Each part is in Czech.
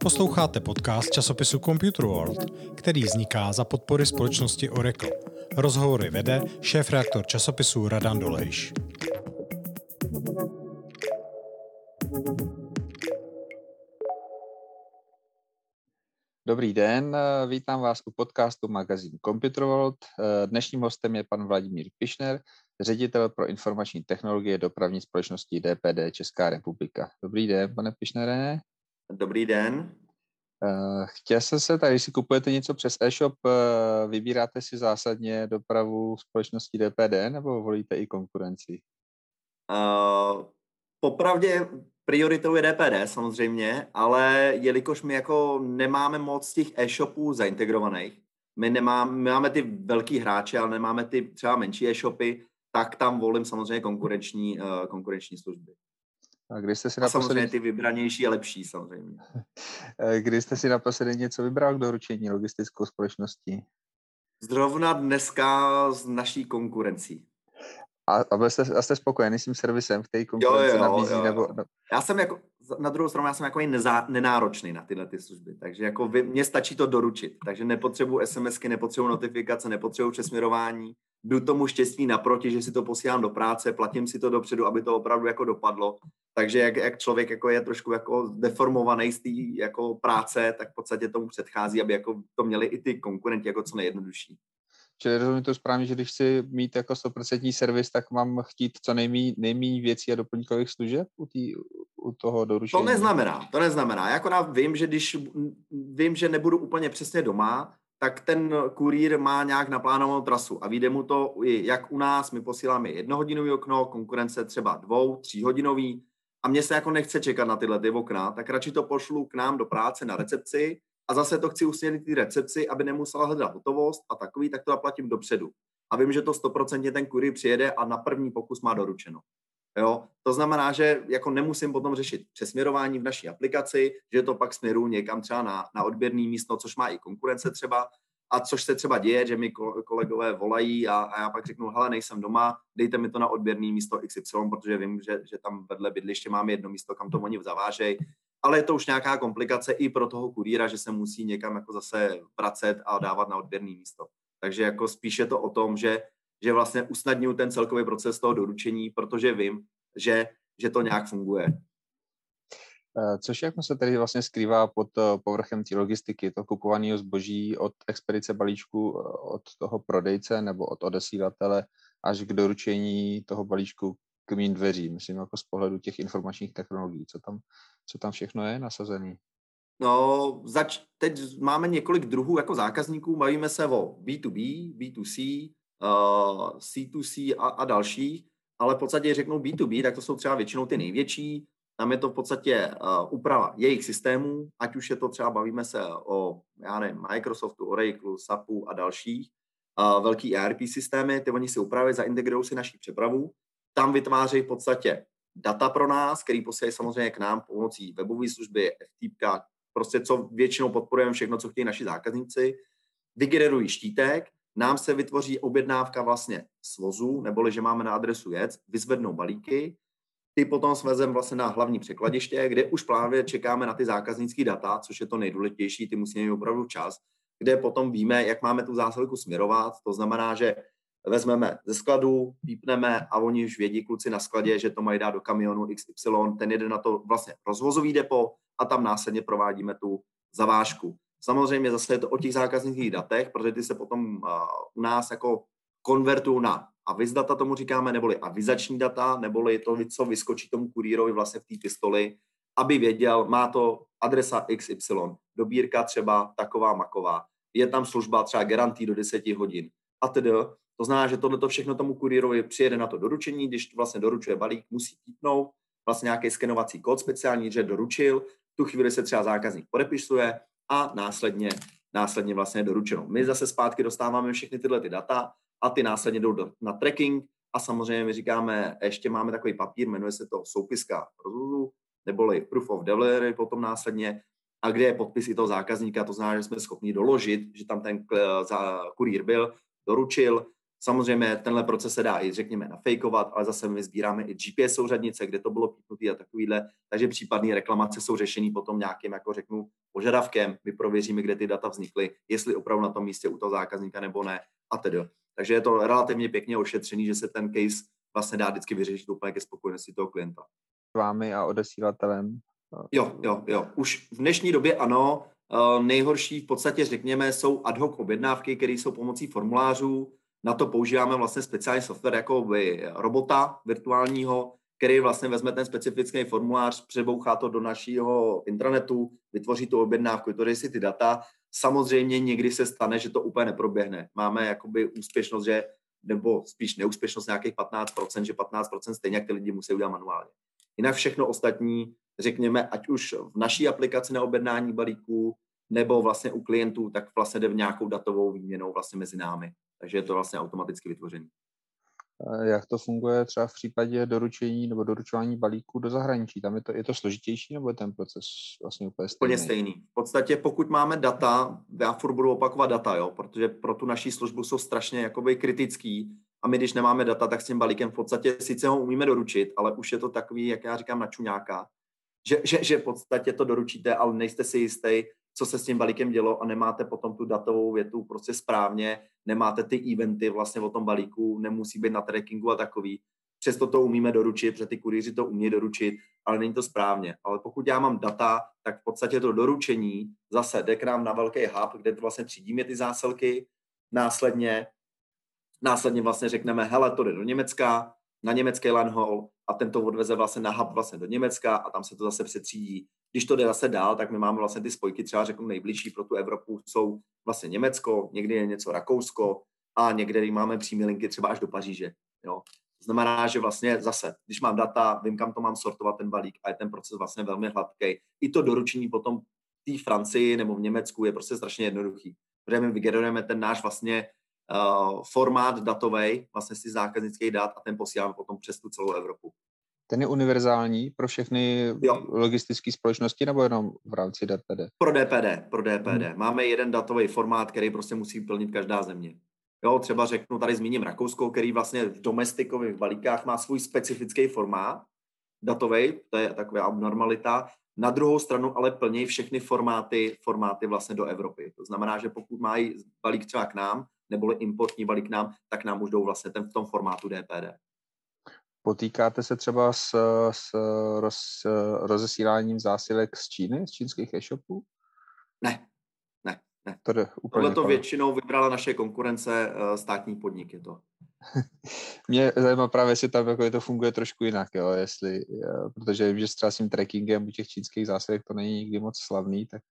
Posloucháte podcast časopisu Computer World, který vzniká za podpory společnosti Oracle. Rozhovory vede šéf-reaktor časopisu Radan Dolejš. Dobrý den, vítám vás u podcastu magazínu Computer World. Dnešním hostem je pan Vladimír Pišner, ředitel pro informační technologie dopravní společnosti DPD Česká republika. Dobrý den, pane Pišnere. Dobrý den. Chtěl jsem se, tady si kupujete něco přes e-shop, vybíráte si zásadně dopravu společnosti DPD nebo volíte i konkurenci? Uh, popravdě prioritou je DPD samozřejmě, ale jelikož my jako nemáme moc těch e-shopů zaintegrovaných, my, nemá, my máme ty velký hráče, ale nemáme ty třeba menší e-shopy, tak tam volím samozřejmě konkurenční, uh, konkurenční služby. A kdy jste si a samozřejmě ty vybranější a lepší samozřejmě. Kdy jste si naposledy něco vybral k doručení logistickou společností? Zrovna dneska s naší konkurencí. A, a, jste, a jste spokojený s tím servisem, který konkurence jo, jo, nabízí? Jo, jo. Nebo, no. Já jsem jako, na druhou stranu, já jsem jako nezá, nenáročný na tyhle ty služby, takže jako vy, mně stačí to doručit, takže nepotřebuji SMSky, nepotřebuji notifikace, nepotřebuji přesměrování, jdu tomu štěstí naproti, že si to posílám do práce, platím si to dopředu, aby to opravdu jako dopadlo. Takže jak, jak člověk jako je trošku jako deformovaný z té jako práce, tak v podstatě tomu předchází, aby jako to měli i ty konkurenti jako co nejjednodušší. Čili rozumím to správně, že když chci mít jako 100% servis, tak mám chtít co nejméně věcí a doplňkových služeb u, tý, u toho doručení? To neznamená, to neznamená. Já jako vím, že když vím, že nebudu úplně přesně doma, tak ten kurýr má nějak naplánovanou trasu a vyjde mu to, jak u nás, my posíláme jednohodinový okno, konkurence třeba dvou, tříhodinový a mně se jako nechce čekat na tyhle ty okna, tak radši to pošlu k nám do práce na recepci a zase to chci usměrnit ty recepci, aby nemusela hledat hotovost a takový, tak to zaplatím dopředu. A vím, že to stoprocentně ten kurýr přijede a na první pokus má doručeno. Jo? To znamená, že jako nemusím potom řešit přesměrování v naší aplikaci, že to pak směru někam třeba na, na odběrný místo, což má i konkurence třeba, a což se třeba děje, že mi kolegové volají a, a já pak řeknu, hele, nejsem doma, dejte mi to na odběrný místo XY, protože vím, že, že tam vedle bydliště máme jedno místo, kam to oni zavážejí, ale je to už nějaká komplikace i pro toho kurýra, že se musí někam jako zase vracet a dávat na odběrný místo. Takže jako spíše to o tom, že že vlastně usnadňuji ten celkový proces toho doručení, protože vím, že, že to nějak funguje. Eh, což jak se tady vlastně skrývá pod eh, povrchem té logistiky, to kupování zboží od expedice balíčku, eh, od toho prodejce nebo od odesílatele až k doručení toho balíčku k mým dveřím, myslím jako z pohledu těch informačních technologií, co tam, co tam všechno je nasazený. No, zač, teď máme několik druhů jako zákazníků, bavíme se o B2B, B2C, uh, C2C a, a dalších, ale v podstatě řeknou B2B, tak to jsou třeba většinou ty největší, tam je to v podstatě uh, úprava jejich systémů, ať už je to třeba, bavíme se o, já nevím, Microsoftu, Oracle, SAPu a dalších, uh, velký ERP systémy, ty oni si upraví, zaintegrují si naší přepravu, tam vytvářejí v podstatě data pro nás, který posílají samozřejmě k nám pomocí webové služby, FTP, prostě co většinou podporujeme všechno, co chtějí naši zákazníci, vygenerují štítek, nám se vytvoří objednávka vlastně s vozu, neboli že máme na adresu jec, vyzvednou balíky, ty potom svezem vlastně na hlavní překladiště, kde už právě čekáme na ty zákaznické data, což je to nejdůležitější, ty musíme mít opravdu čas, kde potom víme, jak máme tu zásilku směrovat, to znamená, že vezmeme ze skladu, pípneme a oni už vědí kluci na skladě, že to mají dát do kamionu XY, ten jede na to vlastně rozvozový depo a tam následně provádíme tu zavážku. Samozřejmě zase je to o těch zákaznických datech, protože ty se potom u nás jako konvertují na aviz data, tomu říkáme, neboli avizační data, neboli to, co vyskočí tomu kurýrovi vlastně v té pistoli, aby věděl, má to adresa XY, dobírka třeba taková maková, je tam služba třeba garantí do 10 hodin a tedy. To znamená, že tohle všechno tomu kurýrovi přijede na to doručení, když vlastně doručuje balík, musí pípnout vlastně nějaký skenovací kód speciální, že doručil, tu chvíli se třeba zákazník podepisuje, a následně, následně vlastně je doručeno. My zase zpátky dostáváme všechny tyhle ty data a ty následně jdou do, na tracking a samozřejmě my říkáme, ještě máme takový papír, jmenuje se to soupiska rozvozu, neboli proof of delivery potom následně, a kde je podpis i toho zákazníka, to znamená, že jsme schopni doložit, že tam ten kurýr byl, doručil, Samozřejmě tenhle proces se dá i, řekněme, nafejkovat, ale zase my sbíráme i GPS souřadnice, kde to bylo pípnutý a takovýhle, takže případné reklamace jsou řešení potom nějakým, jako řeknu, požadavkem. My prověříme, kde ty data vznikly, jestli opravdu na tom místě u toho zákazníka nebo ne a tedy. Takže je to relativně pěkně ošetřený, že se ten case vlastně dá vždycky vyřešit úplně ke spokojenosti toho klienta. Vámi a odesílatelem? Jo, jo, jo. Už v dnešní době ano. Eh, nejhorší v podstatě, řekněme, jsou ad hoc objednávky, které jsou pomocí formulářů. Na to používáme vlastně speciální software jako by robota virtuálního, který vlastně vezme ten specifický formulář, přebouchá to do našeho intranetu, vytvoří tu objednávku, vytvoří si ty data. Samozřejmě někdy se stane, že to úplně neproběhne. Máme jakoby úspěšnost, že nebo spíš neúspěšnost nějakých 15%, že 15% stejně jak ty lidi musí udělat manuálně. Jinak všechno ostatní, řekněme, ať už v naší aplikaci na objednání balíků, nebo vlastně u klientů, tak vlastně jde v nějakou datovou výměnou vlastně mezi námi. Takže je to vlastně automaticky vytvořený. Jak to funguje třeba v případě doručení nebo doručování balíků do zahraničí? Tam je to, je to složitější nebo je ten proces vlastně úplně stejný? Úplně stejný. V podstatě pokud máme data, já furt budu opakovat data, jo, protože pro tu naší službu jsou strašně jakoby kritický a my, když nemáme data, tak s tím balíkem v podstatě sice ho umíme doručit, ale už je to takový, jak já říkám, načuňáka, že, že, že v podstatě to doručíte, ale nejste si jistý, co se s tím balíkem dělo a nemáte potom tu datovou větu prostě správně, nemáte ty eventy vlastně o tom balíku, nemusí být na trackingu a takový. Přesto to umíme doručit, protože ty kurýři to umí doručit, ale není to správně. Ale pokud já mám data, tak v podstatě to doručení zase jde k nám na velký hub, kde vlastně třídíme ty zásilky, následně, následně vlastně řekneme, hele, to jde do Německa, na německý line haul a ten to odveze vlastně na hub vlastně do Německa a tam se to zase přetřídí. Když to jde zase dál, tak my máme vlastně ty spojky třeba řeknu nejbližší pro tu Evropu jsou vlastně Německo, někdy je něco Rakousko a někde máme přímé linky třeba až do Paříže. Jo. To znamená, že vlastně zase, když mám data, vím, kam to mám sortovat ten balík a je ten proces vlastně velmi hladký. I to doručení potom té Francii nebo v Německu je prostě strašně jednoduchý. Protože my vygenerujeme ten náš vlastně uh, formát datový, vlastně si zákaznických dat a ten posíláme potom přes tu celou Evropu. Ten je univerzální pro všechny logistické společnosti nebo jenom v rámci DPD? Pro DPD, pro DPD. Hmm. Máme jeden datový formát, který prostě musí plnit každá země. Jo, třeba řeknu, tady zmíním Rakousko, který vlastně v domestikových balíkách má svůj specifický formát datový, to je taková abnormalita. Na druhou stranu ale plní všechny formáty, formáty vlastně do Evropy. To znamená, že pokud mají balík třeba k nám, nebo importní balík k nám, tak nám už jdou vlastně ten v tom formátu DPD. Potýkáte se třeba s, s roz, rozesíláním zásilek z Číny, z čínských e-shopů? Ne, ne, ne. To jde úplně Tohle to většinou vybrala naše konkurence eh, státní podnik je to. Mě zajímá právě, jestli tam jako je to funguje trošku jinak, jo, jestli, eh, protože vím, že s tím trackingem u těch čínských zásilek to není nikdy moc slavný, tak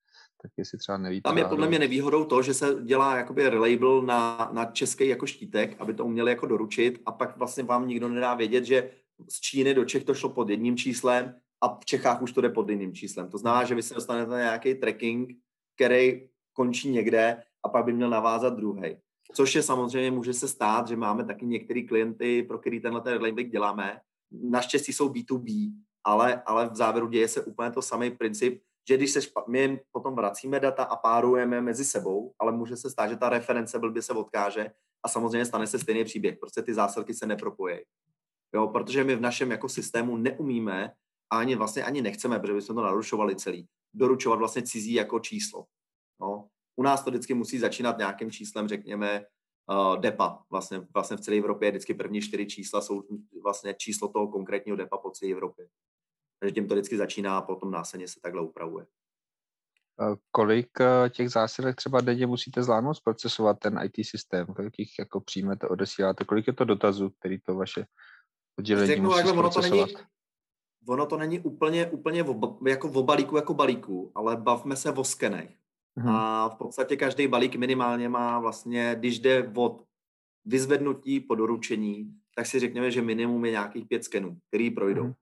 tak jestli třeba nevíte. Tam je podle mě nevýhodou to, že se dělá jakoby relabel na, na český jako štítek, aby to uměli jako doručit a pak vlastně vám nikdo nedá vědět, že z Číny do Čech to šlo pod jedním číslem a v Čechách už to jde pod jiným číslem. To znamená, že vy se dostanete na nějaký tracking, který končí někde a pak by měl navázat druhý. Což je samozřejmě, může se stát, že máme taky některé klienty, pro který tenhle ten relabel děláme. Naštěstí jsou B2B, ale, ale v závěru děje se úplně to samý princip, že když se špa- my potom vracíme data a párujeme mezi sebou, ale může se stát, že ta reference blbě se odkáže a samozřejmě stane se stejný příběh, prostě ty zásilky se nepropojí. Jo, protože my v našem jako systému neumíme a ani vlastně ani nechceme, protože bychom to narušovali celý, doručovat vlastně cizí jako číslo. No. U nás to vždycky musí začínat nějakým číslem, řekněme, uh, DEPA. Vlastně, vlastně v celé Evropě vždycky první čtyři čísla jsou vlastně číslo toho konkrétního DEPA po celé Evropě. Takže tím to vždycky začíná a potom následně se takhle upravuje. Kolik eh, těch zásilek třeba denně musíte zvládnout zprocesovat ten IT systém? Kolik jich jako přijmete, odesíláte? Kolik je to dotazů, který to vaše oddělení Řeknu, musí ono to, není, ono to není úplně, úplně v, jako v balíku jako balíku, ale bavme se o skenech. Hmm. A v podstatě každý balík minimálně má vlastně, když jde od vyzvednutí po doručení, tak si řekněme, že minimum je nějakých pět skenů, který projdou. Hmm.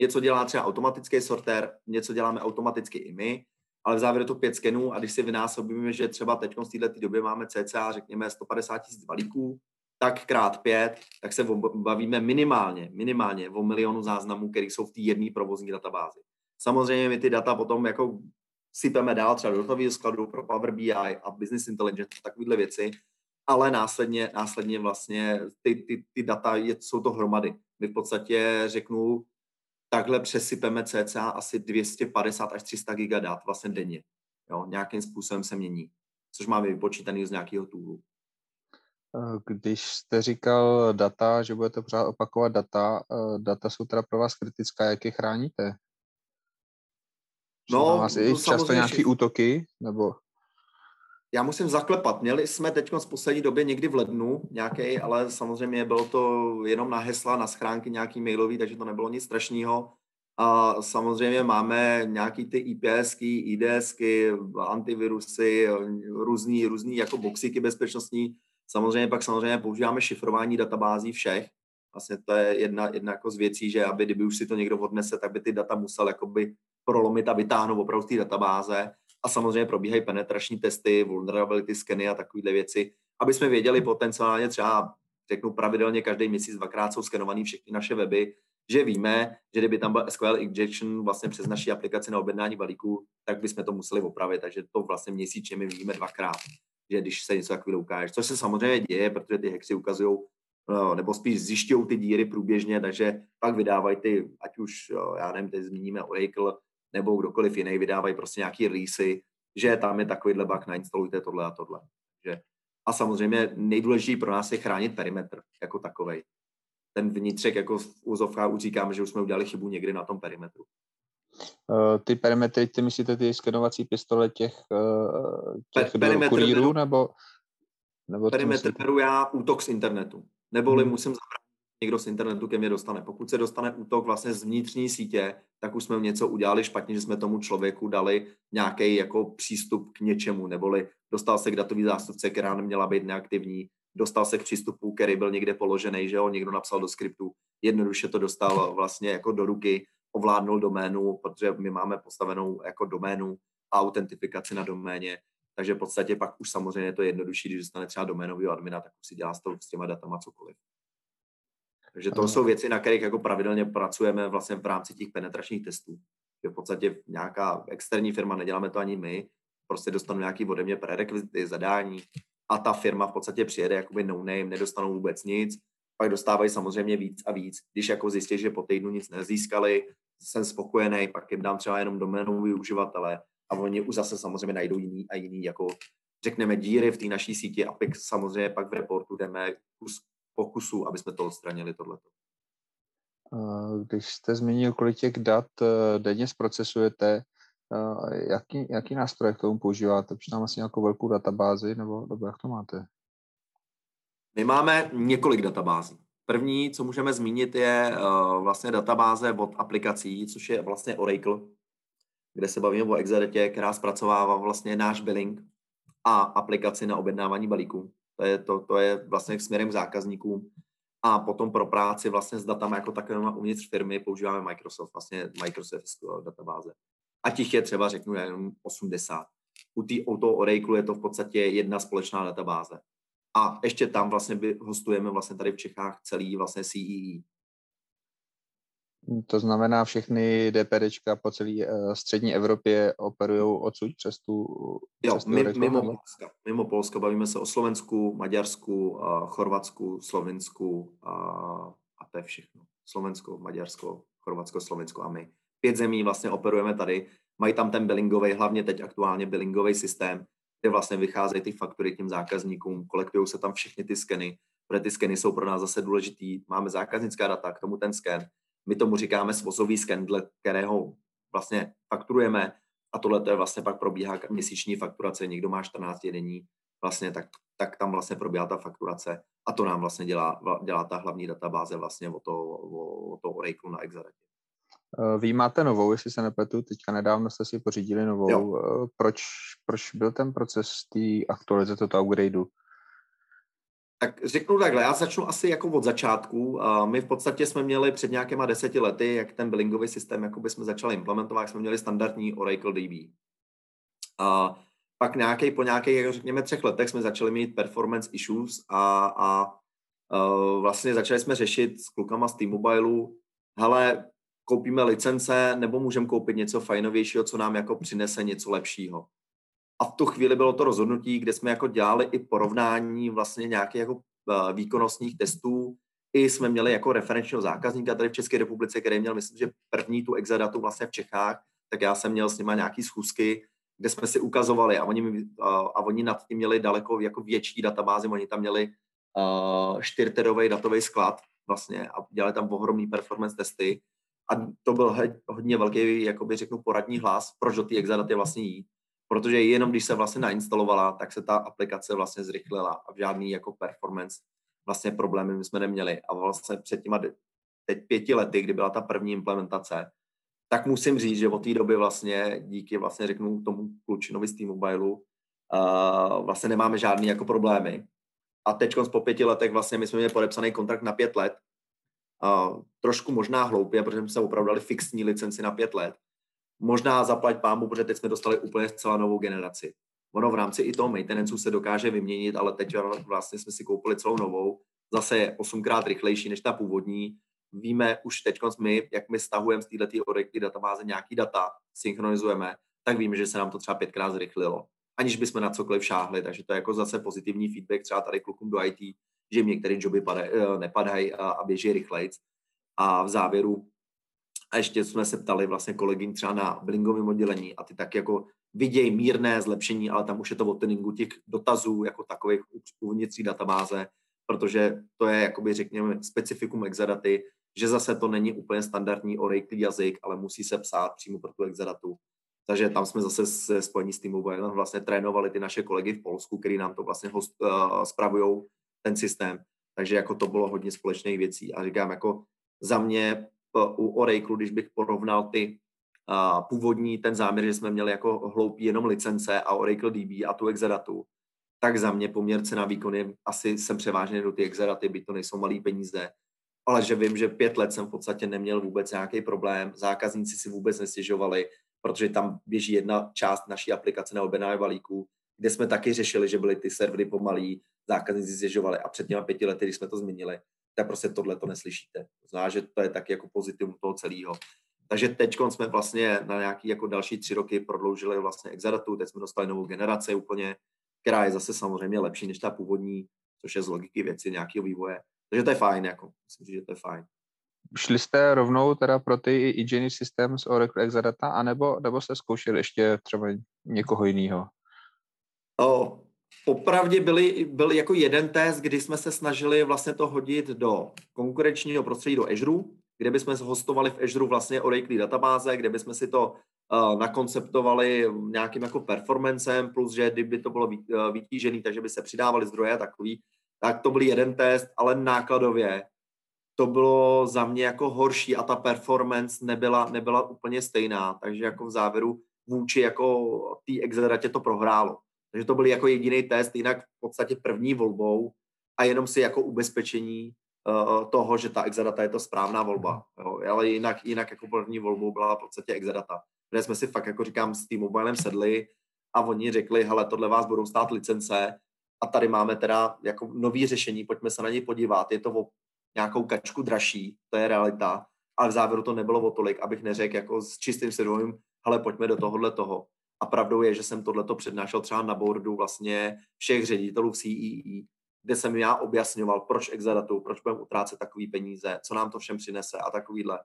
Něco dělá třeba automatický sortér, něco děláme automaticky i my, ale v závěru to pět skenů a když si vynásobíme, že třeba teď v této době máme cca, řekněme, 150 tisíc balíků, tak krát pět, tak se bavíme minimálně, minimálně o milionu záznamů, které jsou v té jedné provozní databázi. Samozřejmě my ty data potom jako sypeme dál třeba do datového skladu pro Power BI a Business Intelligence, takovéhle věci, ale následně, následně vlastně ty, ty, ty data je, jsou to hromady. My v podstatě řeknu, takhle přesypeme cca asi 250 až 300 gigadat vlastně denně. Jo, nějakým způsobem se mění, což máme vypočítaný z nějakého toolu. Když jste říkal data, že budete pořád opakovat data, eh, data jsou teda pro vás kritická, jak je chráníte? No, vás i často nějaký útoky, nebo? Já musím zaklepat. Měli jsme teď v poslední době někdy v lednu nějaký, ale samozřejmě bylo to jenom na hesla, na schránky nějaký mailový, takže to nebylo nic strašného. A samozřejmě máme nějaký ty IPSky, IDSky, antivirusy, různý, různý jako boxíky bezpečnostní. Samozřejmě pak samozřejmě používáme šifrování databází všech. Vlastně to je jedna, jedna jako z věcí, že aby kdyby už si to někdo odnese, tak by ty data musel jakoby prolomit a vytáhnout opravdu z té databáze. A samozřejmě probíhají penetrační testy, vulnerability skeny a takovéhle věci, aby jsme věděli potenciálně třeba řeknu pravidelně každý měsíc dvakrát jsou skenovaný všechny naše weby, že víme, že kdyby tam byl SQL injection vlastně přes naší aplikaci na objednání balíku, tak bychom to museli opravit, takže to vlastně měsíčně my vidíme dvakrát, že když se něco takového ukáže, což se samozřejmě děje, protože ty hacksy ukazují no, nebo spíš zjišťují ty díry průběžně, takže pak vydávají ty, ať už, já nevím, teď zmíníme Oracle, nebo kdokoliv jiný, vydávají prostě nějaký releasy, že tam je takovýhle bug, nainstalujte tohle a tohle. Takže, a samozřejmě nejdůležitější pro nás je chránit perimetr jako takový. Ten vnitřek, jako v úzovkách už říkáme, že už jsme udělali chybu někdy na tom perimetru. Uh, ty perimetry, ty myslíte ty skenovací pistole těch, uh, těch Pe- perimetr kurírů, beru, nebo, nebo perimetr beru já útok z internetu. Neboli hmm. musím zabránit někdo z internetu ke mně dostane. Pokud se dostane útok vlastně z vnitřní sítě, tak už jsme něco udělali špatně, že jsme tomu člověku dali nějaký jako přístup k něčemu, neboli dostal se k datový zástupce, která neměla být neaktivní, dostal se k přístupu, který byl někde položený, že ho někdo napsal do skriptu, jednoduše to dostal vlastně jako do ruky, ovládnul doménu, protože my máme postavenou jako doménu a autentifikaci na doméně, takže v podstatě pak už samozřejmě je to jednodušší, když dostane třeba doménový admina, tak už si dělá s, s těma datama cokoliv. Takže to jsou věci, na kterých jako pravidelně pracujeme vlastně v rámci těch penetračních testů. Že v podstatě nějaká externí firma, neděláme to ani my, prostě dostanu nějaký ode mě prerekvizity, zadání a ta firma v podstatě přijede jakoby no name, nedostanou vůbec nic, pak dostávají samozřejmě víc a víc. Když jako zjistí, že po týdnu nic nezískali, jsem spokojený, pak jim dám třeba jenom doménový uživatele a oni už zase samozřejmě najdou jiný a jiný, jako řekneme díry v té naší síti a pak samozřejmě pak v reportu jdeme kus pokusů, aby jsme to odstranili tohleto. Když jste zmínil, kolik těch dat eh, denně zprocesujete, eh, jaký, jaký nástroj k tomu používáte? Už tam asi nějakou velkou databázi, nebo, nebo jak to máte? My máme několik databází. První, co můžeme zmínit, je vlastně databáze od aplikací, což je vlastně Oracle, kde se bavíme o Exadetě, která zpracovává vlastně náš billing a aplikaci na objednávání balíků. To je, to, to je vlastně směrem k zákazníkům. A potom pro práci vlastně s datama jako takovými uvnitř firmy používáme Microsoft, vlastně Microsoft databáze. A těch je třeba, řeknu, jenom 80. U, tý, u toho Oracle je to v podstatě jedna společná databáze. A ještě tam vlastně hostujeme vlastně tady v Čechách celý vlastně CEE, to znamená, všechny DPDčka po celé uh, střední Evropě operují odsud přes tu Jo, přes tu mimo Polska. Mimo Polska bavíme se o Slovensku, Maďarsku, Chorvatsku, Slovensku uh, a to je všechno. Slovensko, Maďarsko, Chorvatsko, Slovensko a my. Pět zemí vlastně operujeme tady. Mají tam ten billingový, hlavně teď aktuálně billingový systém, kde vlastně vycházejí ty faktury těm zákazníkům, kolektují se tam všechny ty skeny, protože ty skeny jsou pro nás zase důležitý. Máme zákaznická data, k tomu ten sken my tomu říkáme svozový sken, dle kterého vlastně fakturujeme a tohle to je vlastně pak probíhá měsíční fakturace. Někdo má 14 denní, vlastně tak, tak tam vlastně probíhá ta fakturace a to nám vlastně dělá, dělá ta hlavní databáze vlastně o to, o, o to Oracle na Exaretě. Eh, vy máte novou, jestli se nepletu, teďka nedávno jste si pořídili novou. Jo. Eh, proč, proč byl ten proces té aktualizace, toho upgradeu? Tak řeknu takhle, já začnu asi jako od začátku. My v podstatě jsme měli před nějakýma deseti lety, jak ten billingový systém jakoby jsme začali implementovat, jsme měli standardní Oracle DB. A pak nějaký, po nějakých, jako řekněme, třech letech jsme začali mít performance issues a, a uh, vlastně začali jsme řešit s klukama z T-Mobile, hele, koupíme licence nebo můžeme koupit něco fajnovějšího, co nám jako přinese něco lepšího. A v tu chvíli bylo to rozhodnutí, kde jsme jako dělali i porovnání vlastně nějakých jako eh, výkonnostních testů, i jsme měli jako referenčního zákazníka tady v České republice, který měl, myslím, že první tu exadatu vlastně v Čechách, tak já jsem měl s nima nějaký schůzky, kde jsme si ukazovali a oni, a, oni nad tím měli daleko jako větší databázy, oni tam měli uh, datový sklad vlastně a dělali tam ohromný performance testy. A to byl hodně velký, jakoby řeknu, poradní hlas, proč do té exadaty vlastně jít. Protože jenom když se vlastně nainstalovala, tak se ta aplikace vlastně zrychlila a v žádný jako performance vlastně problémy my jsme neměli. A vlastně před těma teď pěti lety, kdy byla ta první implementace, tak musím říct, že od té doby vlastně díky vlastně řeknu tomu klučinovi z T-Mobileu uh, vlastně nemáme žádný jako problémy. A teď po pěti letech vlastně my jsme měli podepsaný kontrakt na pět let. Uh, trošku možná hloupě, protože jsme se opravdu dali fixní licenci na pět let. Možná zaplať pámu, protože teď jsme dostali úplně zcela novou generaci. Ono v rámci i toho maintenance se dokáže vyměnit, ale teď vlastně jsme si koupili celou novou. Zase je osmkrát rychlejší než ta původní. Víme už teď, my, jak my stahujeme z této Oracle databáze nějaký data, synchronizujeme, tak víme, že se nám to třeba pětkrát zrychlilo, aniž bychom na cokoliv šáhli. Takže to je jako zase pozitivní feedback třeba tady klukům do IT, že jim některé joby padaj, eh, nepadají a, běží rychleji. A v závěru a ještě jsme se ptali vlastně kolegyn třeba na blingovém oddělení a ty tak jako vidějí mírné zlepšení, ale tam už je to o tuningu těch dotazů jako takových uvnitř databáze, protože to je, jakoby řekněme, specifikum Exadaty, že zase to není úplně standardní Oracle jazyk, ale musí se psát přímo pro tu Exadatu. Takže tam jsme zase se spojení s T-Mobile vlastně trénovali ty naše kolegy v Polsku, který nám to vlastně host, uh, spravují ten systém. Takže jako to bylo hodně společných věcí. A říkám, jako za mě u Oracle, když bych porovnal ty uh, původní ten záměr, že jsme měli jako hloupý jenom licence a Oracle DB a tu Exadatu, tak za mě poměr cena výkony asi jsem převážně do ty Exadaty, by to nejsou malé peníze, ale že vím, že pět let jsem v podstatě neměl vůbec nějaký problém, zákazníci si vůbec nestěžovali, protože tam běží jedna část naší aplikace na objednávání balíků, kde jsme taky řešili, že byly ty servery pomalý, zákazníci stěžovali a před těma pěti lety, když jsme to změnili, tak prostě tohle to neslyšíte. Zná, že to je taky jako pozitivum toho celého. Takže teď jsme vlastně na nějaký jako další tři roky prodloužili vlastně Exadatu, teď jsme dostali novou generaci úplně, která je zase samozřejmě lepší než ta původní, což je z logiky věci nějakého vývoje. Takže to je fajn, jako, myslím, že to je fajn. Šli jste rovnou teda pro ty Hygienic Systems Oracle Exadata, anebo, nebo jste zkoušeli ještě třeba někoho jiného? O, Popravdě byly, byl jako jeden test, kdy jsme se snažili vlastně to hodit do konkurenčního prostředí do Azure, kde bychom hostovali v Azure vlastně Oracle databáze, kde bychom si to uh, nakonceptovali nějakým jako performancem, plus že kdyby to bylo uh, vytížený, takže by se přidávali zdroje a takový, tak to byl jeden test, ale nákladově to bylo za mě jako horší a ta performance nebyla, nebyla úplně stejná, takže jako v závěru vůči jako té Exeratě to prohrálo. Takže to byl jako jediný test, jinak v podstatě první volbou a jenom si jako ubezpečení uh, toho, že ta exadata je to správná volba. Jo. Ale jinak, jinak jako první volbou byla v podstatě exadata, kde jsme si fakt, jako říkám, s tím mobilem sedli a oni řekli, hele, tohle vás budou stát licence a tady máme teda jako nový řešení, pojďme se na něj podívat, je to o nějakou kačku dražší, to je realita, ale v závěru to nebylo o tolik, abych neřekl jako s čistým svědomím, hele, pojďme do tohohle toho. A pravdou je, že jsem tohleto přednášel třeba na boardu vlastně všech ředitelů v CEE, e, kde jsem já objasňoval, proč Exadatu, proč budeme utrácet takové peníze, co nám to všem přinese a takovýhle.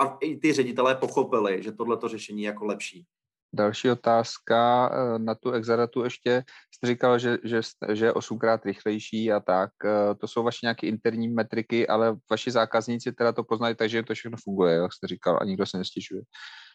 A i ty ředitelé pochopili, že tohleto řešení je jako lepší. Další otázka eh, na tu exadatu ještě. Jste říkal, že, že, že je osmkrát rychlejší a tak. Eh, to jsou vaše nějaké interní metriky, ale vaši zákazníci teda to poznají, takže to všechno funguje, jak jste říkal, a nikdo se nestěžuje.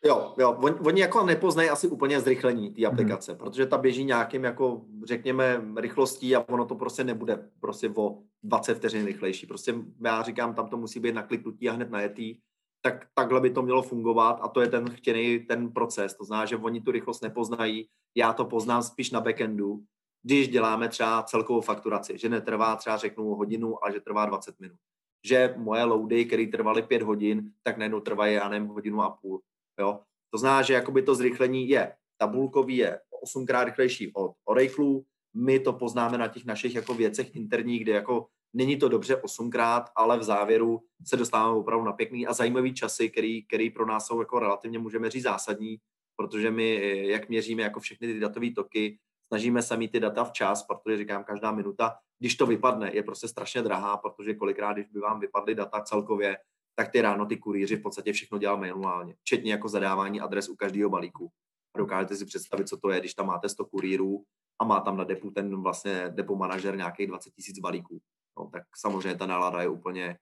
Jo, jo, oni, oni jako nepoznají asi úplně zrychlení té mhm. aplikace, hmm. protože ta běží nějakým jako, řekněme, rychlostí a ono to prostě nebude prostě o 20 vteřin rychlejší. Prostě já říkám, tam to musí být nakliknutí a hned najetý tak takhle by to mělo fungovat a to je ten chtěný ten proces. To znamená, že oni tu rychlost nepoznají, já to poznám spíš na backendu, když děláme třeba celkovou fakturaci, že netrvá třeba řeknu hodinu, ale že trvá 20 minut. Že moje loady, které trvaly 5 hodin, tak najednou trvají, já nevím, hodinu a půl. Jo? To znamená, že jakoby to zrychlení je, tabulkový je 8 krát rychlejší od Oracle, my to poznáme na těch našich jako věcech interních, kde jako Není to dobře osmkrát, ale v závěru se dostáváme opravdu na pěkný a zajímavý časy, který, který pro nás jsou jako relativně, můžeme říct, zásadní, protože my, jak měříme jako všechny ty datové toky, snažíme se mít ty data včas, protože říkám, každá minuta, když to vypadne, je prostě strašně drahá, protože kolikrát, když by vám vypadly data celkově, tak ty ráno ty kurýři v podstatě všechno dělal manuálně, včetně jako zadávání adres u každého balíku. A dokážete si představit, co to je, když tam máte 100 kurýrů a má tam na depu ten vlastně depo manažer nějakých 20 tisíc balíků. No, tak samozřejmě ta nálada je úplně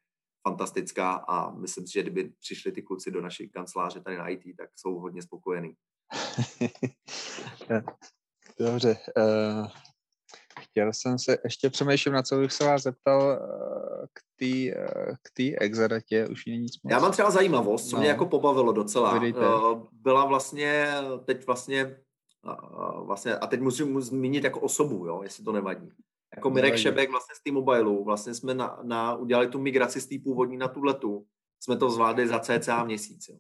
fantastická a myslím si, že kdyby přišli ty kluci do naší kanceláře tady na IT, tak jsou hodně spokojení. Dobře. Uh, chtěl jsem se, ještě přemýšlím, na co bych se vás zeptal uh, k té uh, k tý exadatě, už není nic moc. Já mám třeba zajímavost, co no. mě jako pobavilo docela. Uh, byla vlastně, teď vlastně, uh, vlastně, a teď musím zmínit jako osobu, jo, jestli to nevadí. Jako Mirek Šebek vlastně z té mobilu, vlastně jsme na, na, udělali tu migraci z té původní na tu letu, jsme to zvládli za cca měsíc. Jo.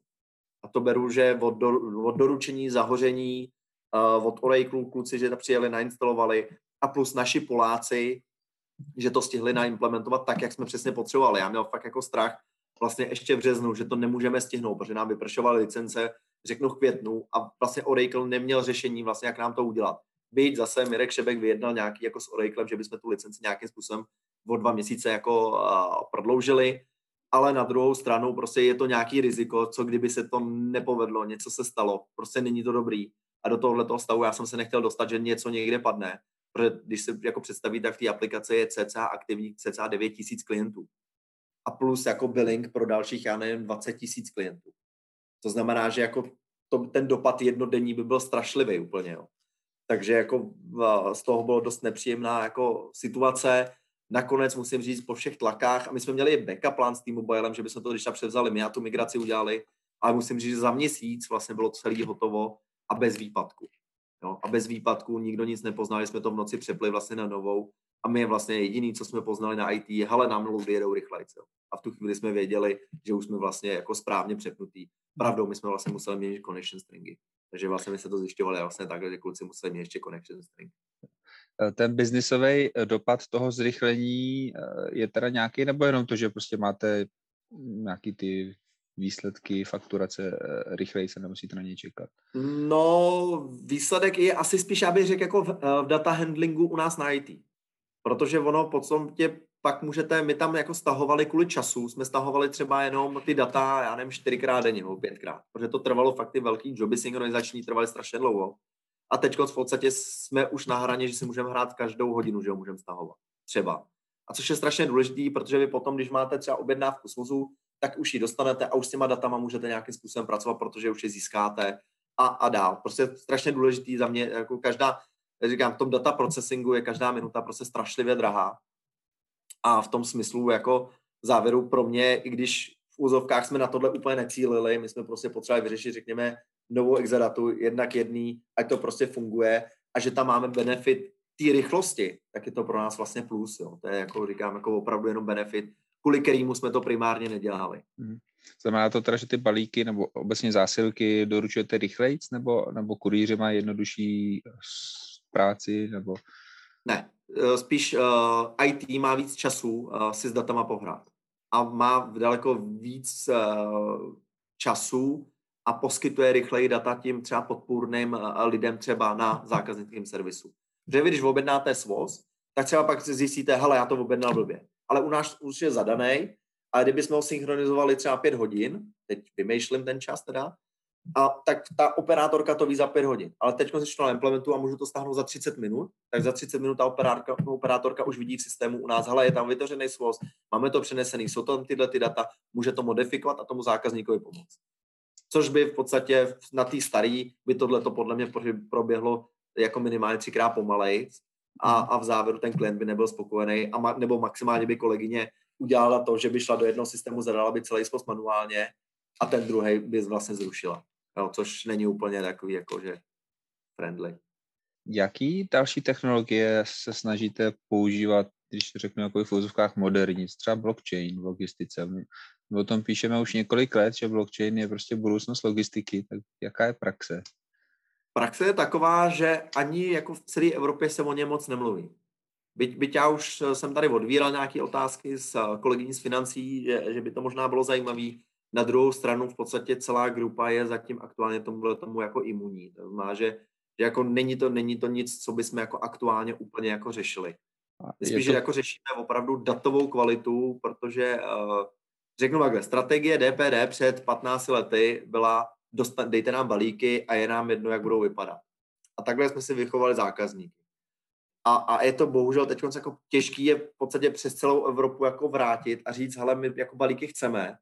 A to beru, že od, do, od doručení, zahoření, uh, od Oracle kluci, že to přijeli, nainstalovali a plus naši Poláci, že to stihli naimplementovat tak, jak jsme přesně potřebovali. Já měl fakt jako strach vlastně ještě v březnu, že to nemůžeme stihnout, protože nám vypršovaly licence, řeknu v květnu a vlastně Oracle neměl řešení vlastně, jak nám to udělat. Být zase Mirek Šebek vyjednal nějaký jako s Oraclem, že bychom tu licenci nějakým způsobem o dva měsíce jako uh, prodloužili, ale na druhou stranu prostě je to nějaký riziko, co kdyby se to nepovedlo, něco se stalo, prostě není to dobrý. A do tohoto stavu já jsem se nechtěl dostat, že něco někde padne, protože když se jako představí, tak v té aplikaci je cca aktivních cca 9 tisíc klientů. A plus jako billing pro dalších, já nevím, 20 tisíc klientů. To znamená, že jako to, ten dopad jednodenní by byl strašlivý úplně. Jo. Takže jako z toho bylo dost nepříjemná jako situace. Nakonec musím říct po všech tlakách, a my jsme měli backup plán s tím mobilem, že bychom to když převzali, my a tu migraci udělali, ale musím říct, že za měsíc vlastně bylo celý hotovo a bez výpadku. Jo? A bez výpadku nikdo nic nepoznal, jsme to v noci přepli vlastně na novou a my vlastně jediný, co jsme poznali na IT, je, hele, nám loady jedou rychleji. A v tu chvíli jsme věděli, že už jsme vlastně jako správně přepnutý. Pravdou, my jsme vlastně museli měnit connection stringy. Takže vlastně my se to zjišťovali vlastně takhle, že kluci museli mít ještě connection string. Eh, ten biznisový eh, dopad toho zrychlení eh, je teda nějaký, nebo jenom to, že prostě máte nějaký ty výsledky, fakturace rychleji se nemusíte na ně čekat? No, výsledek je asi spíš, já bych řekl, jako v, v data handlingu u nás na IT. Protože ono potom tě pak můžete, my tam jako stahovali kvůli času, jsme stahovali třeba jenom ty data, já nevím, čtyřikrát denně nebo pětkrát, protože to trvalo fakt ty velký joby synchronizační, trvaly strašně dlouho. A teď v podstatě jsme už na hraně, že si můžeme hrát každou hodinu, že ho můžeme stahovat. Třeba. A což je strašně důležitý, protože vy potom, když máte třeba objednávku z vozu, tak už ji dostanete a už s těma datama můžete nějakým způsobem pracovat, protože už je získáte a, a dál. Prostě strašně důležitý za mě, jako každá, říkám, v tom data processingu je každá minuta prostě strašlivě drahá. A v tom smyslu jako závěru pro mě, i když v úzovkách jsme na tohle úplně necílili, my jsme prostě potřebovali vyřešit, řekněme, novou exadatu jednak jedný, ať to prostě funguje a že tam máme benefit té rychlosti, tak je to pro nás vlastně plus. Jo. To je, jako říkám, jako opravdu jenom benefit, kvůli kterému jsme to primárně nedělali. Hmm. Znamená to teda, že ty balíky nebo obecně zásilky doručujete rychleji, nebo, nebo kurýři mají jednodušší práci, nebo... Ne, spíš uh, eh, IT má víc času uh, si s datama pohrát a má daleko víc uh, času a poskytuje rychleji data tím třeba podpůrným lidem třeba na zákaznickém servisu. Protože vy, když objednáte svoz, tak třeba pak si zjistíte, hele, já to objednal blbě. Ale u nás už je zadaný, a kdybychom ho synchronizovali třeba pět hodin, teď vymýšlím ten čas teda, a tak ta operátorka to ví za 5 hodin. Ale teď si to implementu a můžu to stáhnout za 30 minut, tak za 30 minut ta operátorka, operátorka už vidí v systému u nás, hele, je tam vytvořený svoz, máme to přenesený, jsou tam tyhle ty data, může to modifikovat a tomu zákazníkovi pomoct. Což by v podstatě na té starý by tohle to podle mě proběhlo jako minimálně třikrát pomalej a, a v závěru ten klient by nebyl spokojený a ma, nebo maximálně by kolegyně udělala to, že by šla do jednoho systému, zadala by celý spoz manuálně a ten druhý by vlastně zrušila jo, což není úplně takový jakože friendly. Jaký další technologie se snažíte používat, když řeknu jako v úzovkách moderní, třeba blockchain v logistice? My o tom píšeme už několik let, že blockchain je prostě budoucnost logistiky, tak jaká je praxe? Praxe je taková, že ani jako v celé Evropě se o něm moc nemluví. Byť, byť já už jsem tady odvíral nějaké otázky s kolegyní z financí, že, že by to možná bylo zajímavé, Na druhou stranu v podstatě celá grupa je zatím aktuálně tomu, tomu jako imunní. To znamená, že, že jako není, to, není to nic, co bychom jako aktuálně úplně jako řešili. Spíš, to... že jako řešíme opravdu datovou kvalitu, protože uh, řeknu takhle, strategie DPD před 15 lety byla dostat, dejte nám balíky a je nám jedno, jak budou vypadat. A takhle jsme si vychovali zákazníky. A, a je to bohužel teď jako těžký je v podstatě přes celou Evropu jako vrátit a říct, hele, my jako balíky chceme,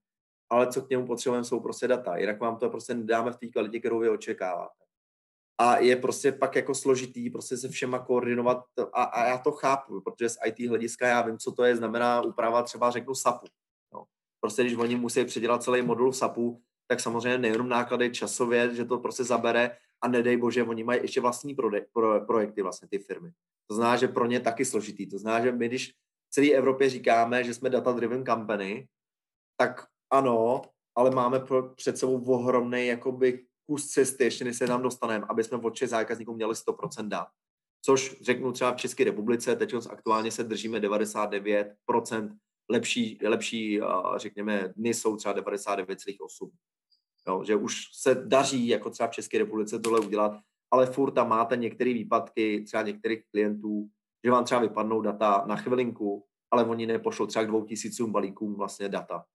ale co k němu potřebujeme, jsou prostě data. Jinak vám to prostě nedáme v té kvalitě, kterou vy očekáváte. A je prostě pak jako složitý prostě se všema koordinovat a, a já to chápu, protože z IT hlediska já vím, co to je, znamená úprava třeba řeknu SAPu. No. Prostě když oni musí předělat celý modul SAPu, tak samozřejmě nejenom náklady časově, že to prostě zabere a nedej bože, oni mají ještě vlastní prode, pro, projekty vlastně ty firmy. To znamená, že pro ně taky složitý. To znamená, že my když v celé Evropě říkáme, že jsme data-driven company, tak ano, ale máme pro, před sebou ohromný jakoby kus cesty, ještě než se nám dostaneme, aby jsme od všech zákazníků měli 100% dát. Což řeknu třeba v České republice, teď aktuálně se držíme 99%, lepší, lepší řekněme, dny jsou třeba 99,8. Jo, že už se daří jako třeba v České republice tohle udělat, ale furt tam máte některé výpadky, třeba některých klientů, že vám třeba vypadnou data na chvilinku, ale oni nepošlou třeba k dvou tisícům balíkům vlastně data.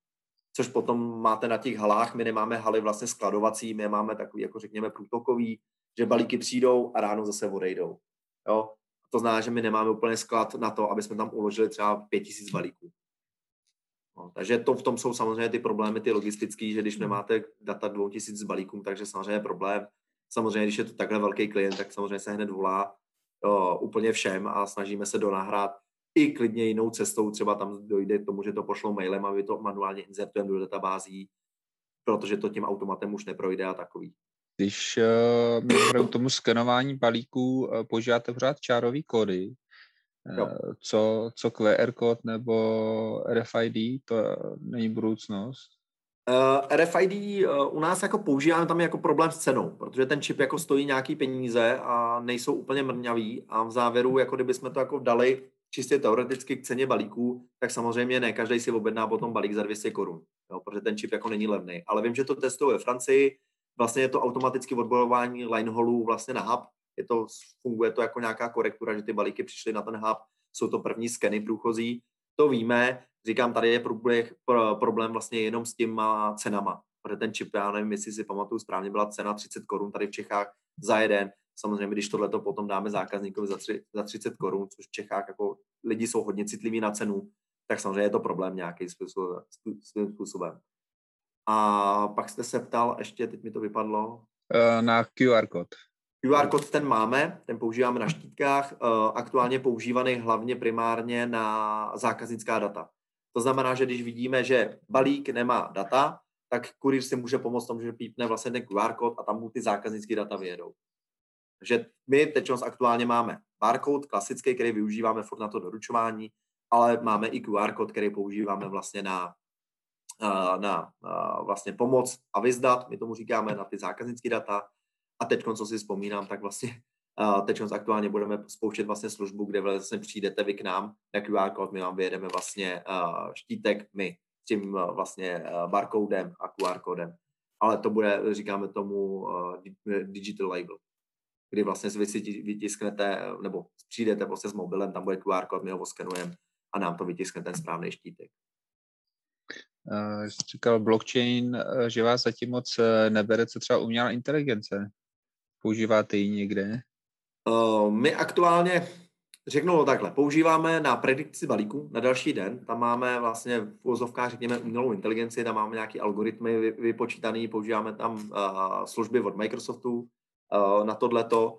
Což potom máte na těch halách, my nemáme haly vlastně skladovací, my máme takový, jako řekněme, průtokový, že balíky přijdou a ráno zase odejdou. Jo? To znamená, že my nemáme úplně sklad na to, aby jsme tam uložili třeba pět tisíc balíků. No, takže to v tom jsou samozřejmě ty problémy, ty logistické, že když nemáte data 2000 balíkům, takže samozřejmě je problém. Samozřejmě, když je to takhle velký klient, tak samozřejmě se hned volá jo, úplně všem a snažíme se donahrát i klidně jinou cestou, třeba tam dojde k tomu, že to pošlou mailem a vy to manuálně inzertujeme do databází, protože to tím automatem už neprojde a takový. Když uh, k tomu skenování balíků uh, používáte pořád čárový kódy, Jo. Eh, co, co QR kód nebo RFID, to není budoucnost. Uh, RFID uh, u nás jako používáme tam jako problém s cenou, protože ten čip jako stojí nějaký peníze a nejsou úplně mrňavý a v závěru, jako kdyby jsme to jako dali čistě teoreticky k ceně balíků, tak samozřejmě ne každý si objedná potom balík za 200 korun, protože ten čip jako není levný. Ale vím, že to testují ve Francii, vlastně je to automaticky odborování lineholů vlastně na hub, je to, funguje to jako nějaká korektura, že ty balíky přišly na ten hub, jsou to první skeny průchozí, to víme, říkám, tady je problém, problém vlastně jenom s těma cenama, protože ten čip, já nevím, jestli si pamatuju správně, byla cena 30 korun tady v Čechách za jeden, samozřejmě, když tohle to potom dáme zákazníkovi za, tři, za 30 korun, což v Čechách jako lidi jsou hodně citliví na cenu, tak samozřejmě je to problém nějaký svým způsobem. A pak jste se ptal, ještě teď mi to vypadlo. Eh, na QR kód. QR kód ten máme, ten používáme na štítkách, eh, aktuálně používaný hlavně primárně na zákaznická data. To znamená, že když vidíme, že balík nemá data, tak kurýr si může pomoct tomu, že pípne vlastně ten QR kód a tam mu ty zákaznické data vyjedou. Takže my teď aktuálně máme barcode klasický, který využíváme furt na to doručování, ale máme i QR kód, který používáme vlastně na, eh, na eh, vlastně pomoc a vyzdat, my tomu říkáme na ty zákaznické data, a teď, co si vzpomínám, tak vlastně teď aktuálně budeme spouštět vlastně službu, kde vlastně přijdete vy k nám na QR kód, my vám vyjedeme vlastně štítek my s tím vlastně barcodem a QR kódem. Ale to bude, říkáme tomu, digital label, kdy vlastně si vytisknete, nebo přijdete vlastně s mobilem, tam bude QR kód, my ho skenujeme a nám to vytiskne ten správný štítek. Uh, říkal blockchain, že vás zatím moc nebere, co třeba umělá inteligence. Používáte ji někde? Uh, my aktuálně, řeknu to takhle, používáme na predikci balíku na další den. Tam máme vlastně v úvozovkách, řekněme, umělou inteligenci, tam máme nějaké algoritmy vypočítané, používáme tam uh, služby od Microsoftu na tohleto.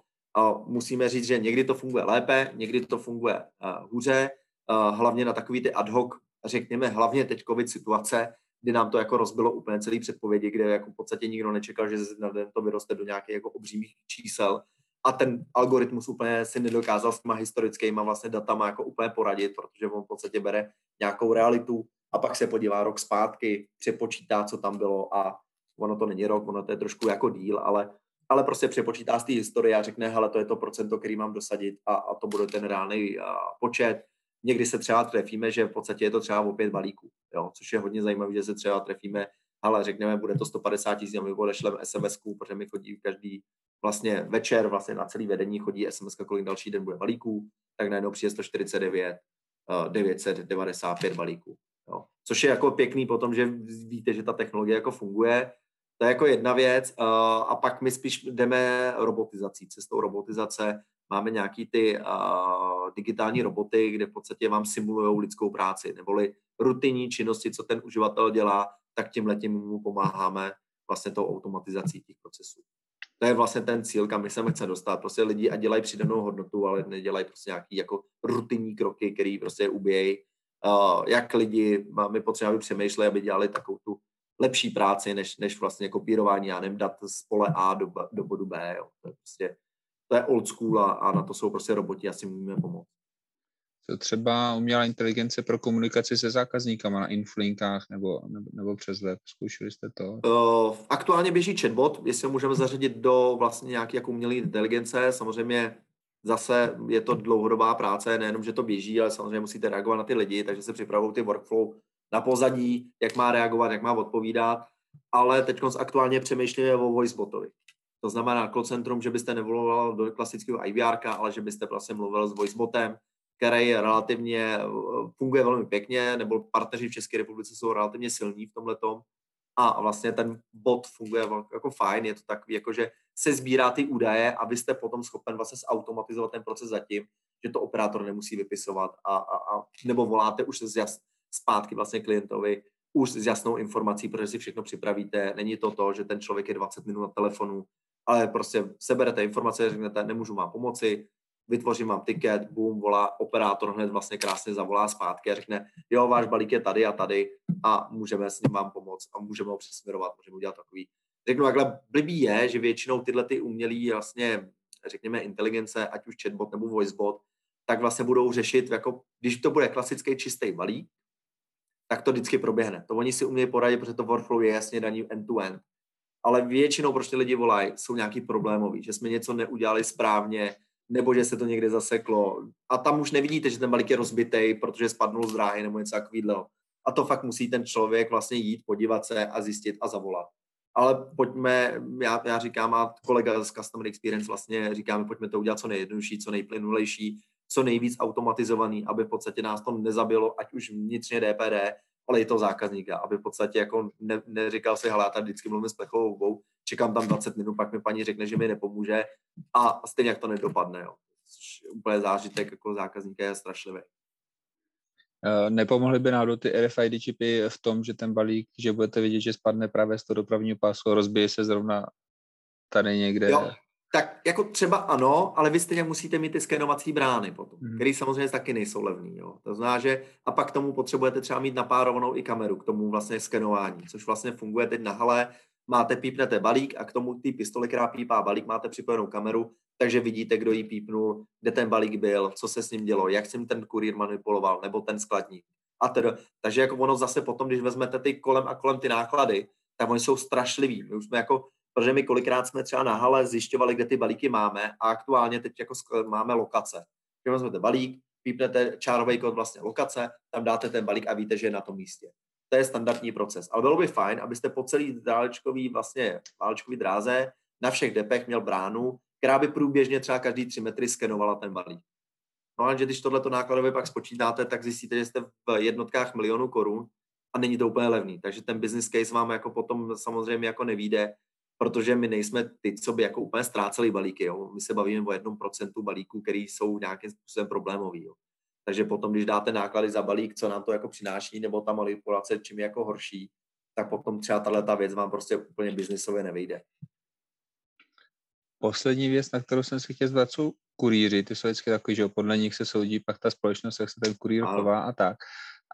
Musíme říct, že někdy to funguje lépe, někdy to funguje uh, hůře, uh, hlavně na takový ty ad hoc, řekněme, hlavně teď covid situace, kdy nám to jako rozbilo úplně celý předpovědi, kde jako v podstatě nikdo nečekal, že na den to vyroste do nějakých jako obřímých čísel a ten algoritmus úplně si nedokázal s těma historickýma vlastně datama jako úplně poradit, protože on v podstatě bere nějakou realitu a pak se podívá rok zpátky, přepočítá, co tam bylo a ono to není rok, ono to je trošku jako díl, ale, ale prostě přepočítá z té historie a řekne, hele, to je to procento, který mám dosadit a, a to bude ten reálný počet Někdy se třeba trefíme, že v podstatě je to třeba o pět balíků, jo, což je hodně zajímavé, že se třeba trefíme, ale řekněme, bude to 150 tisíc a my odešleme SMS, protože mi chodí každý vlastně večer, vlastně na celý vedení chodí SMS, kolik další den bude balíků, tak najednou přijde 149, 995 balíků. Jo. Což je jako pěkný potom, že víte, že ta technologie jako funguje. To je jako jedna věc. A pak my spíš jdeme robotizací, cestou robotizace. Máme nějaký ty digitální roboty, kde v podstatě vám simulují lidskou práci, neboli rutinní činnosti, co ten uživatel dělá, tak tím letím mu pomáháme vlastně tou automatizací těch procesů. To je vlastně ten cíl, kam my se chce dostat. Prostě lidi a dělají přidanou hodnotu, ale nedělají prostě nějaký jako rutinní kroky, který prostě ubíjejí. Uh, jak lidi, my potřebujeme, aby přemýšleli, aby dělali takovou tu lepší práci, než, než vlastně kopírování, já nevím, dat z pole A do, do bodu B. Jo. To je prostě to je old school a, a na to jsou prostě roboti, asi můžeme pomoct. To třeba umělá inteligence pro komunikaci se zákazníkama na inflinkách nebo, nebo, nebo přes web. Zkoušeli jste to? Uh, aktuálně běží chatbot, jestli ho můžeme zařadit do vlastně nějaké jako umělé inteligence. Samozřejmě zase je to dlouhodobá práce, nejenom, že to běží, ale samozřejmě musíte reagovat na ty lidi, takže se připravují ty workflow na pozadí, jak má reagovat, jak má odpovídat. Ale teď aktuálně přemýšlíme o voicebotovi. To znamená call centrum, že byste nevolal do klasického IVR, ale že byste vlastně mluvil s voicebotem, který relativně funguje velmi pěkně, nebo partneři v České republice jsou relativně silní v tomhle a vlastně ten bot funguje jako fajn, je to takový, jako že se sbírá ty údaje a vy jste potom schopen vlastně zautomatizovat ten proces zatím, že to operátor nemusí vypisovat a, a, a nebo voláte už z jas, zpátky vlastně klientovi už s jasnou informací, protože si všechno připravíte. Není to to, že ten člověk je 20 minut na telefonu, ale prostě seberete informace, řeknete, nemůžu vám pomoci, vytvořím vám tiket, boom, volá operátor hned vlastně krásně zavolá zpátky a řekne, jo, váš balík je tady a tady a můžeme s ním vám pomoct a můžeme ho přesměrovat, můžeme udělat takový. Řeknu, takhle blbý je, že většinou tyhle ty umělý vlastně, řekněme, inteligence, ať už chatbot nebo voicebot, tak vlastně budou řešit, jako, když to bude klasický čistý balík, tak to vždycky proběhne. To oni si umějí poradit, protože to workflow je jasně daný end-to-end. Ale většinou, proč ty lidi volají, jsou nějaký problémový, že jsme něco neudělali správně, nebo že se to někde zaseklo. A tam už nevidíte, že ten balík je rozbitý, protože spadnul z dráhy nebo něco takového. A to fakt musí ten člověk vlastně jít, podívat se a zjistit a zavolat. Ale pojďme, já, já říkám, a kolega z Customer Experience vlastně říkáme, pojďme to udělat co nejjednodušší, co nejplynulejší, co nejvíc automatizovaný, aby v podstatě nás to nezabilo, ať už vnitřně DPD, ale i to zákazníka, aby v podstatě jako ne, neříkal si, hele, já tady vždycky mluvím s plechovou hubou, čekám tam 20 minut, pak mi paní řekne, že mi nepomůže a stejně jak to nedopadne, jo. Což úplně zážitek jako zákazníka je strašlivý. Eh, nepomohly by náhodou ty RFID čipy v tom, že ten balík, že budete vidět, že spadne právě z toho dopravního pásu, rozbije se zrovna tady někde? Jo, tak jako třeba ano, ale vy stejně musíte mít ty skenovací brány potom, mm. které samozřejmě taky nejsou levný. Jo. To znamená, že a pak tomu potřebujete třeba mít napárovanou i kameru k tomu vlastně skenování, což vlastně funguje teď na hale. Máte, pípnete balík a k tomu ty pistoli, která pípá balík, máte připojenou kameru, takže vidíte, kdo ji pípnul, kde ten balík byl, co se s ním dělo, jak si ten kurýr manipuloval, nebo ten skladník. A tedy. Takže jako ono zase potom, když vezmete ty kolem a kolem ty náklady, tak oni jsou strašliví. My už jsme jako protože my kolikrát jsme třeba na hale zjišťovali, kde ty balíky máme a aktuálně teď jako máme lokace. Když vezmete balík, pípnete čárový kód vlastně lokace, tam dáte ten balík a víte, že je na tom místě. To je standardní proces. Ale bylo by fajn, abyste po celý dálečkový, vlastně dálečkový dráze na všech depech měl bránu, která by průběžně třeba každý tři metry skenovala ten balík. No ale když tohleto nákladově pak spočítáte, tak zjistíte, že jste v jednotkách milionů korun a není to úplně levný. Takže ten business case vám jako potom samozřejmě jako nevíde protože my nejsme ty, co by jako úplně ztráceli balíky. Jo. My se bavíme o jednom procentu balíků, který jsou nějakým způsobem problémový. Jo. Takže potom, když dáte náklady za balík, co nám to jako přináší, nebo ta manipulace, čím je jako horší, tak potom třeba tahle ta věc vám prostě úplně biznisově nevejde. Poslední věc, na kterou jsem si chtěl zvat, jsou kurýři. Ty jsou vždycky takový, že podle nich se soudí pak ta společnost, jak se ten kurýr chová a tak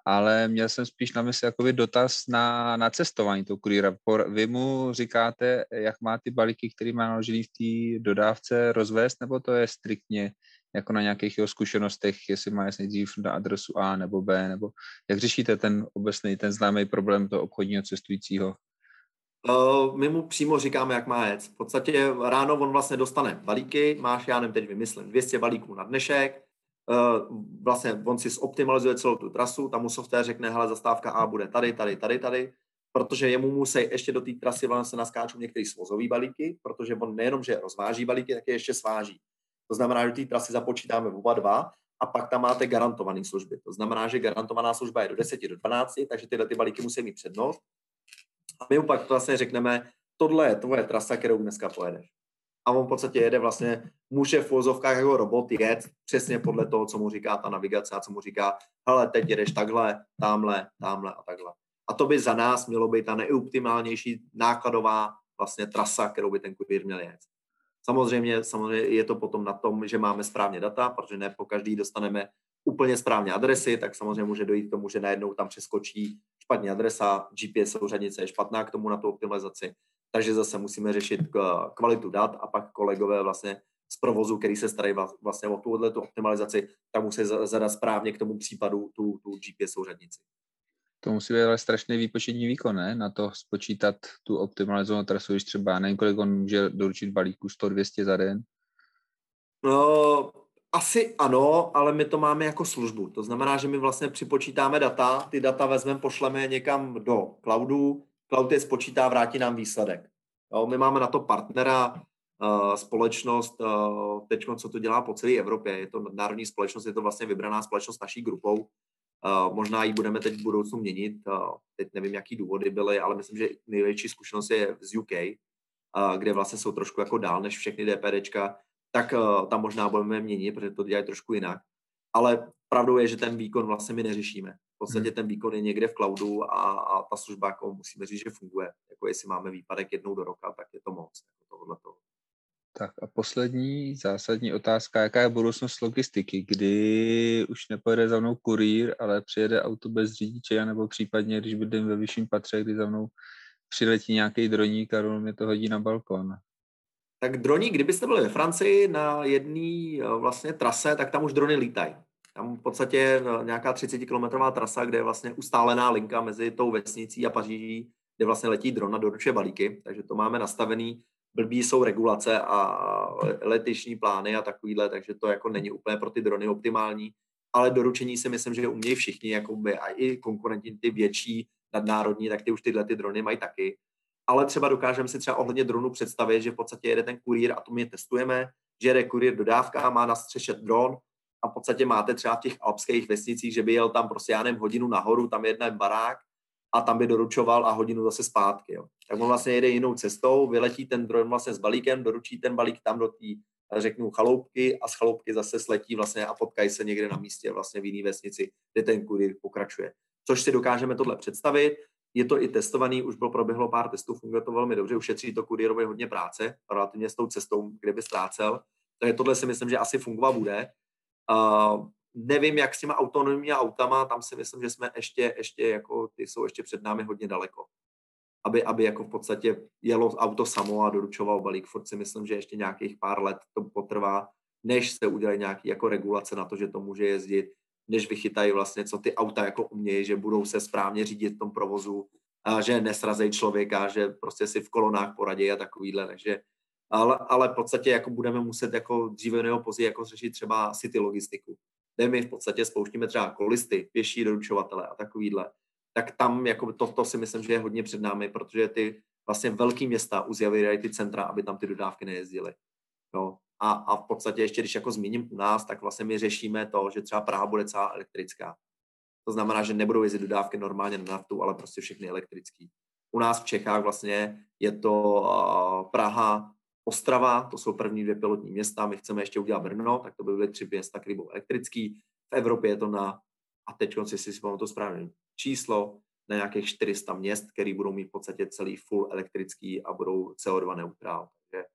ale měl jsem spíš na mysli jakoby dotaz na, na cestování toho kurýra. Vy mu říkáte, jak má ty balíky, který má naložený v té dodávce rozvést, nebo to je striktně jako na nějakých jeho zkušenostech, jestli má jasný dřív na adresu A nebo B, nebo jak řešíte ten obecný, ten známý problém toho obchodního cestujícího? My mu přímo říkáme, jak má jet. V podstatě ráno on vlastně dostane balíky, máš, já nevím, teď vymyslím, 200 balíků na dnešek, vlastně on si zoptimalizuje celou tu trasu, tam mu software řekne, hele, zastávka A bude tady, tady, tady, tady protože jemu musí ještě do té trasy vlastně naskáčou některé svozové balíky, protože on nejenom, že rozváží balíky, tak je ještě sváží. To znamená, že do té trasy započítáme oba dva a pak tam máte garantované služby. To znamená, že garantovaná služba je do 10 do 12, takže tyhle ty balíky musí mít přednost. A my mu pak vlastně řekneme, tohle je tvoje trasa, kterou dneska pojedeš. A on v podstatě jede vlastně, může v vozovkách jako robot jet přesně podle toho, co mu říká ta navigace a co mu říká, hele, teď jedeš takhle, tamhle, tamhle a takhle. A to by za nás mělo být ta nejoptimálnější nákladová vlastně trasa, kterou by ten kurýr měl jet. Samozřejmě, samozřejmě je to potom na tom, že máme správně data, protože ne po každý dostaneme úplně správně adresy, tak samozřejmě může dojít k tomu, že najednou tam přeskočí špatně adresa, GPS souřadnice je špatná k tomu na tu optimalizaci, takže zase musíme řešit kvalitu dat a pak kolegové vlastně z provozu, který se starají vlastně o tuhle tu optimalizaci, tak musí zadat správně k tomu případu tu, tu GPS souřadnici. To musí být ale strašný výpočetní výkon, ne? Na to spočítat tu optimalizovanou trasu, když třeba nevím, kolik on může doručit balíku 100-200 za den. No, asi ano, ale my to máme jako službu. To znamená, že my vlastně připočítáme data, ty data vezmeme, pošleme někam do cloudu, cloud je spočítá, vrátí nám výsledek. Jo, my máme na to partnera, uh, společnost, uh, teď co to dělá po celé Evropě, je to národní společnost, je to vlastně vybraná společnost naší grupou, Uh, možná ji budeme teď v budoucnu měnit. Teď nevím, jaký důvody byly, ale myslím, že největší zkušenost je z UK, kde vlastně jsou trošku jako dál než všechny DPDčka, tak tam možná budeme měnit, protože to dělají trošku jinak. Ale pravdou je, že ten výkon vlastně my neřešíme. V podstatě hmm. ten výkon je někde v cloudu a, a ta služba jako musíme říct, že funguje. Jako jestli máme výpadek jednou do roka, tak je to moc. Jako tohle to. Tak a poslední zásadní otázka, jaká je budoucnost logistiky, kdy už nepojede za mnou kurýr, ale přijede auto bez řidiče, nebo případně, když bydlím ve vyšším patře, kdy za mnou přiletí nějaký droník a mě to hodí na balkon. Tak droník, kdybyste byli ve Francii na jedné eh, vlastně trase, tak tam už drony lítají. Tam v podstatě eh, nějaká 30-kilometrová trasa, kde je vlastně ustálená linka mezi tou vesnicí a Paříží, kde vlastně letí drona, doručuje balíky, takže to máme nastavený blbý jsou regulace a letišní plány a takovýhle, takže to jako není úplně pro ty drony optimální, ale doručení si myslím, že umějí všichni, jako by a i konkurenti ty větší, nadnárodní, tak ty už tyhle ty drony mají taky. Ale třeba dokážeme si třeba ohledně dronu představit, že v podstatě jede ten kurýr a to my testujeme, že jede kurýr dodávka, má na dron a v podstatě máte třeba v těch alpských vesnicích, že by jel tam prostě já nevím, hodinu nahoru, tam je barák a tam by doručoval a hodinu zase zpátky. Jo. Tak on vlastně jede jinou cestou, vyletí ten dron vlastně s balíkem, doručí ten balík tam do té, řeknu, chaloupky a z chaloupky zase sletí vlastně a potkají se někde na místě vlastně v jiné vesnici, kde ten kurýr pokračuje. Což si dokážeme tohle představit. Je to i testovaný, už bylo proběhlo pár testů, funguje to velmi dobře, ušetří to kurýrovi hodně práce, relativně s tou cestou, kde by ztrácel. Takže tohle si myslím, že asi fungovat bude. Uh, nevím, jak s těma autonomními autama, tam si myslím, že jsme ještě, ještě jako, ty jsou ještě před námi hodně daleko. Aby, aby jako v podstatě jelo auto samo a doručoval balík. Ford si myslím, že ještě nějakých pár let to potrvá, než se udělají nějaké jako regulace na to, že to může jezdit, než vychytají vlastně, co ty auta jako umějí, že budou se správně řídit v tom provozu, a že nesrazejí člověka, že prostě si v kolonách poradí a takovýhle, takže ale, ale v podstatě jako budeme muset jako dříve nebo později jako řešit třeba city logistiku kde my v podstatě spouštíme třeba kolisty, pěší doručovatele a takovýhle, tak tam jako to, to si myslím, že je hodně před námi, protože ty vlastně velký města uzjavírají ty centra, aby tam ty dodávky nejezdily. Jo. A, a v podstatě ještě, když jako zmíním u nás, tak vlastně my řešíme to, že třeba Praha bude celá elektrická. To znamená, že nebudou jezdit dodávky normálně na naftu, ale prostě všechny elektrický. U nás v Čechách vlastně je to Praha, Ostrava, to jsou první dvě pilotní města, my chceme ještě udělat Brno, tak to by byly tři města, které budou elektrický. V Evropě je to na, a teď si si to správně číslo, na nějakých 400 měst, které budou mít v podstatě celý full elektrický a budou CO2 neutrál. Takže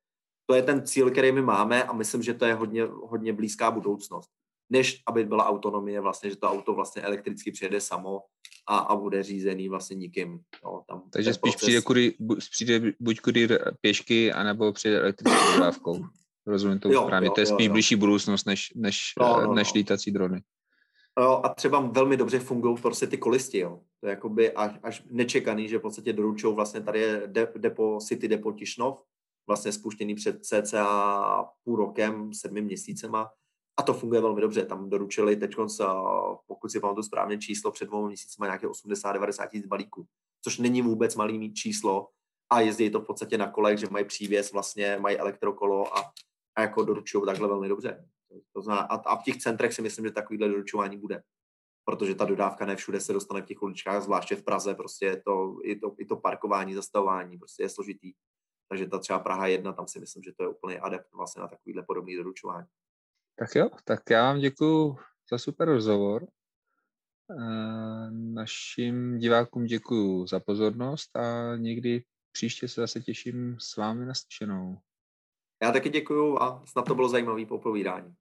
to je ten cíl, který my máme a myslím, že to je hodně, hodně blízká budoucnost. Než aby byla autonomie, vlastně, že to auto vlastně elektricky přijede samo a, a bude řízený vlastně nikým. Jo, tam Takže spíš proces... přijde, kury, bu, přijde buď kurýr pěšky, anebo přijde elektrickou dodávkou. Rozumím to jo, správně. Jo, to je spíš jo, blížší budoucnost než, než, no, no, než no. lítací drony. Jo, a třeba velmi dobře fungují prostě ty kolisti, jo. To je jakoby až, až nečekaný, že v podstatě doručují vlastně tady je de, depo, City Depo Tišnov, vlastně spuštěný před cca půl rokem, sedmi měsícema a to funguje velmi dobře. Tam doručili teď, pokud si pamatuju správně číslo, před dvou měsíci nějaké 80-90 tisíc balíků, což není vůbec malý číslo a jezdí to v podstatě na kolech, že mají přívěs, vlastně mají elektrokolo a, a jako doručují takhle velmi dobře. To znamená, a, a v těch centrech si myslím, že takovýhle doručování bude protože ta dodávka ne všude se dostane v těch uličkách, zvláště v Praze, prostě je to, i, to, i to parkování, zastavování, prostě je složitý. Takže ta třeba Praha 1, tam si myslím, že to je úplně adept vlastně na takovýhle podobný doručování. Tak jo, tak já vám děkuji za super rozhovor. Našim divákům děkuji za pozornost a někdy příště se zase těším s vámi na slyšenou. Já taky děkuji a snad to bylo zajímavé popovídání.